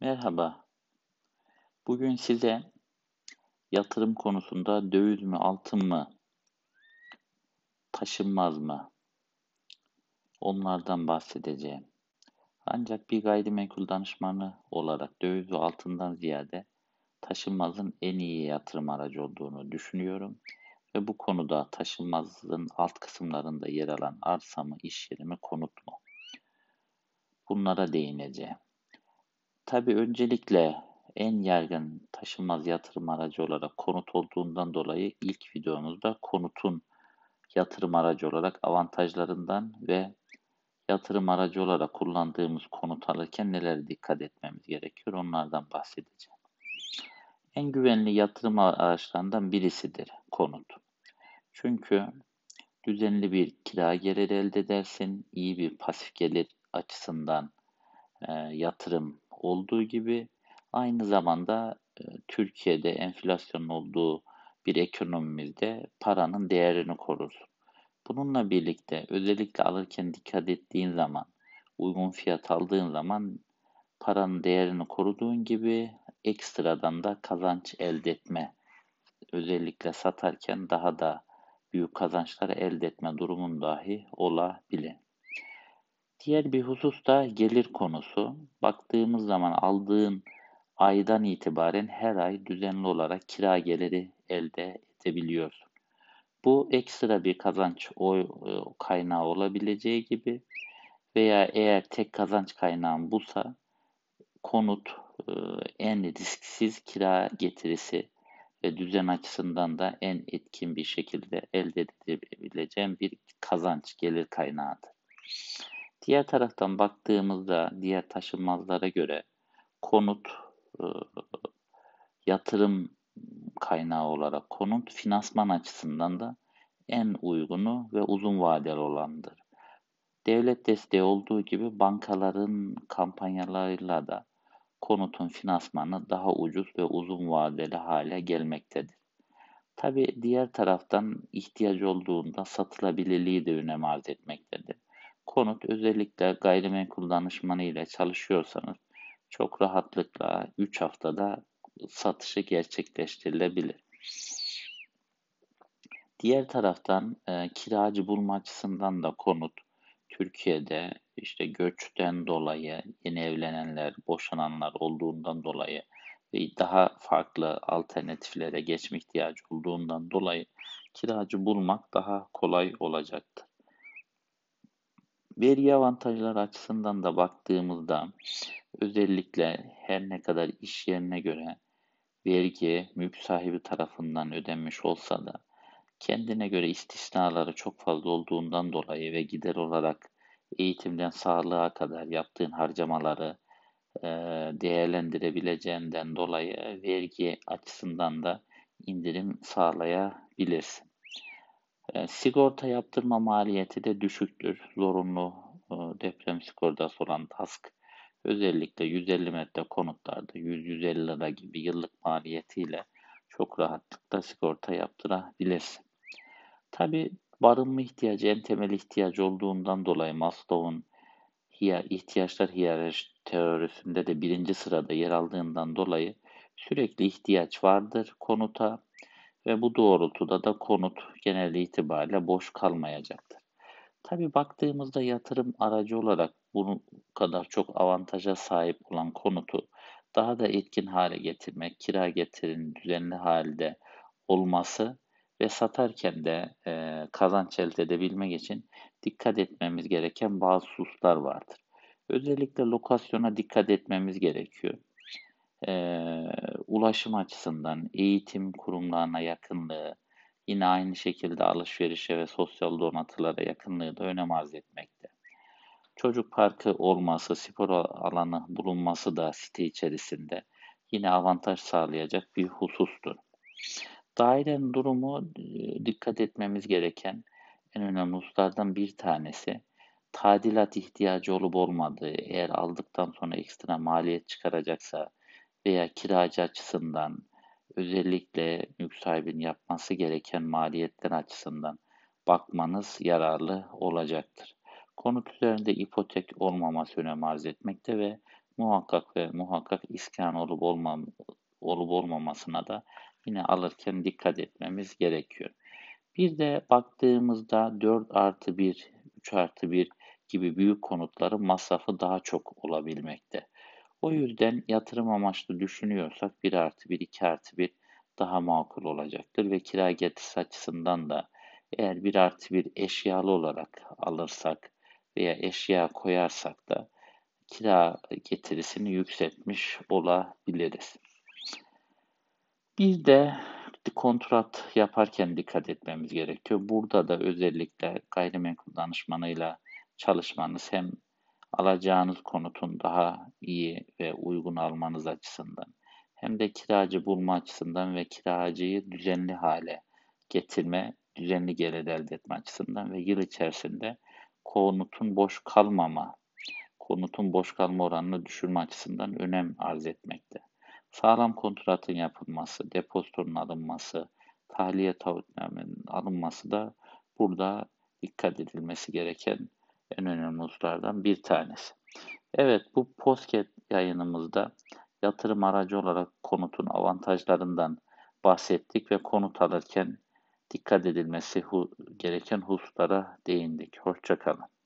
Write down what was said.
Merhaba. Bugün size yatırım konusunda döviz mü, altın mı, taşınmaz mı? Onlardan bahsedeceğim. Ancak bir gayrimenkul danışmanı olarak döviz ve altından ziyade taşınmazın en iyi yatırım aracı olduğunu düşünüyorum. Ve bu konuda taşınmazın alt kısımlarında yer alan arsa mı, iş yeri mi, konut mu? Bunlara değineceğim. Tabii öncelikle en yaygın taşınmaz yatırım aracı olarak konut olduğundan dolayı ilk videomuzda konutun yatırım aracı olarak avantajlarından ve yatırım aracı olarak kullandığımız konut alırken nelere dikkat etmemiz gerekiyor onlardan bahsedeceğim. En güvenli yatırım araçlarından birisidir konut. Çünkü düzenli bir kira geliri elde edersin, iyi bir pasif gelir açısından e, yatırım olduğu gibi aynı zamanda e, Türkiye'de enflasyonun olduğu bir ekonomimizde paranın değerini korur. Bununla birlikte özellikle alırken dikkat ettiğin zaman, uygun fiyat aldığın zaman paranın değerini koruduğun gibi ekstradan da kazanç elde etme, özellikle satarken daha da büyük kazançlar elde etme durumun dahi olabilir. Diğer bir husus da gelir konusu. Baktığımız zaman aldığın aydan itibaren her ay düzenli olarak kira geliri elde edebiliyorsun. Bu ekstra bir kazanç e, kaynağı olabileceği gibi veya eğer tek kazanç kaynağın busa konut e, en risksiz kira getirisi ve düzen açısından da en etkin bir şekilde elde edebileceğim bir kazanç gelir kaynağıdır. Diğer taraftan baktığımızda diğer taşınmazlara göre konut e, yatırım kaynağı olarak konut finansman açısından da en uygunu ve uzun vadeli olandır. Devlet desteği olduğu gibi bankaların kampanyalarıyla da konutun finansmanı daha ucuz ve uzun vadeli hale gelmektedir. Tabi diğer taraftan ihtiyacı olduğunda satılabilirliği de önem arz etmektedir konut özellikle gayrimenkul danışmanı ile çalışıyorsanız çok rahatlıkla 3 haftada satışı gerçekleştirilebilir. Diğer taraftan e, kiracı bulma açısından da konut Türkiye'de işte göçten dolayı yeni evlenenler, boşananlar olduğundan dolayı ve daha farklı alternatiflere geçme ihtiyacı olduğundan dolayı kiracı bulmak daha kolay olacaktır. Veri avantajları açısından da baktığımızda özellikle her ne kadar iş yerine göre vergi mülk sahibi tarafından ödenmiş olsa da kendine göre istisnaları çok fazla olduğundan dolayı ve gider olarak eğitimden sağlığa kadar yaptığın harcamaları e, değerlendirebileceğinden dolayı vergi açısından da indirim sağlayabilirsin. E, sigorta yaptırma maliyeti de düşüktür. Zorunlu e, deprem sigortası olan TASK özellikle 150 metre konutlarda 100-150 lira gibi yıllık maliyetiyle çok rahatlıkla sigorta yaptırabilirsin. Tabi barınma ihtiyacı en temel ihtiyacı olduğundan dolayı Maslow'un ihtiyaçlar hiyerarşi teorisinde de birinci sırada yer aldığından dolayı sürekli ihtiyaç vardır konuta ve bu doğrultuda da konut genel itibariyle boş kalmayacaktır. Tabi baktığımızda yatırım aracı olarak bu kadar çok avantaja sahip olan konutu daha da etkin hale getirmek, kira getirin düzenli halde olması ve satarken de e, kazanç elde edebilmek için dikkat etmemiz gereken bazı hususlar vardır. Özellikle lokasyona dikkat etmemiz gerekiyor e, ulaşım açısından eğitim kurumlarına yakınlığı, yine aynı şekilde alışverişe ve sosyal donatılara yakınlığı da önem arz etmekte. Çocuk parkı olması, spor alanı bulunması da site içerisinde yine avantaj sağlayacak bir husustur. Dairenin durumu dikkat etmemiz gereken en önemli hususlardan bir tanesi tadilat ihtiyacı olup olmadığı, eğer aldıktan sonra ekstra maliyet çıkaracaksa veya kiracı açısından özellikle mülk sahibinin yapması gereken maliyetler açısından bakmanız yararlı olacaktır. Konut üzerinde ipotek olmaması önem arz etmekte ve muhakkak ve muhakkak iskan olup olmam olup olmamasına da yine alırken dikkat etmemiz gerekiyor. Bir de baktığımızda 4 artı 1, 3 artı 1 gibi büyük konutların masrafı daha çok olabilmekte. O yüzden yatırım amaçlı düşünüyorsak 1 artı 1, 2 artı 1 daha makul olacaktır ve kira getirisi açısından da eğer 1 artı 1 eşyalı olarak alırsak veya eşya koyarsak da kira getirisini yükseltmiş olabiliriz. Bir de kontrat yaparken dikkat etmemiz gerekiyor. Burada da özellikle gayrimenkul danışmanıyla çalışmanız hem alacağınız konutun daha iyi ve uygun almanız açısından hem de kiracı bulma açısından ve kiracıyı düzenli hale getirme, düzenli gelir elde etme açısından ve yıl içerisinde konutun boş kalmama, konutun boş kalma oranını düşürme açısından önem arz etmekte. Sağlam kontratın yapılması, depozitonun alınması, tahliye taahhütnamenin alınması da burada dikkat edilmesi gereken en önemli hususlardan bir tanesi. Evet bu podcast yayınımızda yatırım aracı olarak konutun avantajlarından bahsettik ve konut alırken dikkat edilmesi gereken hususlara değindik. Hoşçakalın.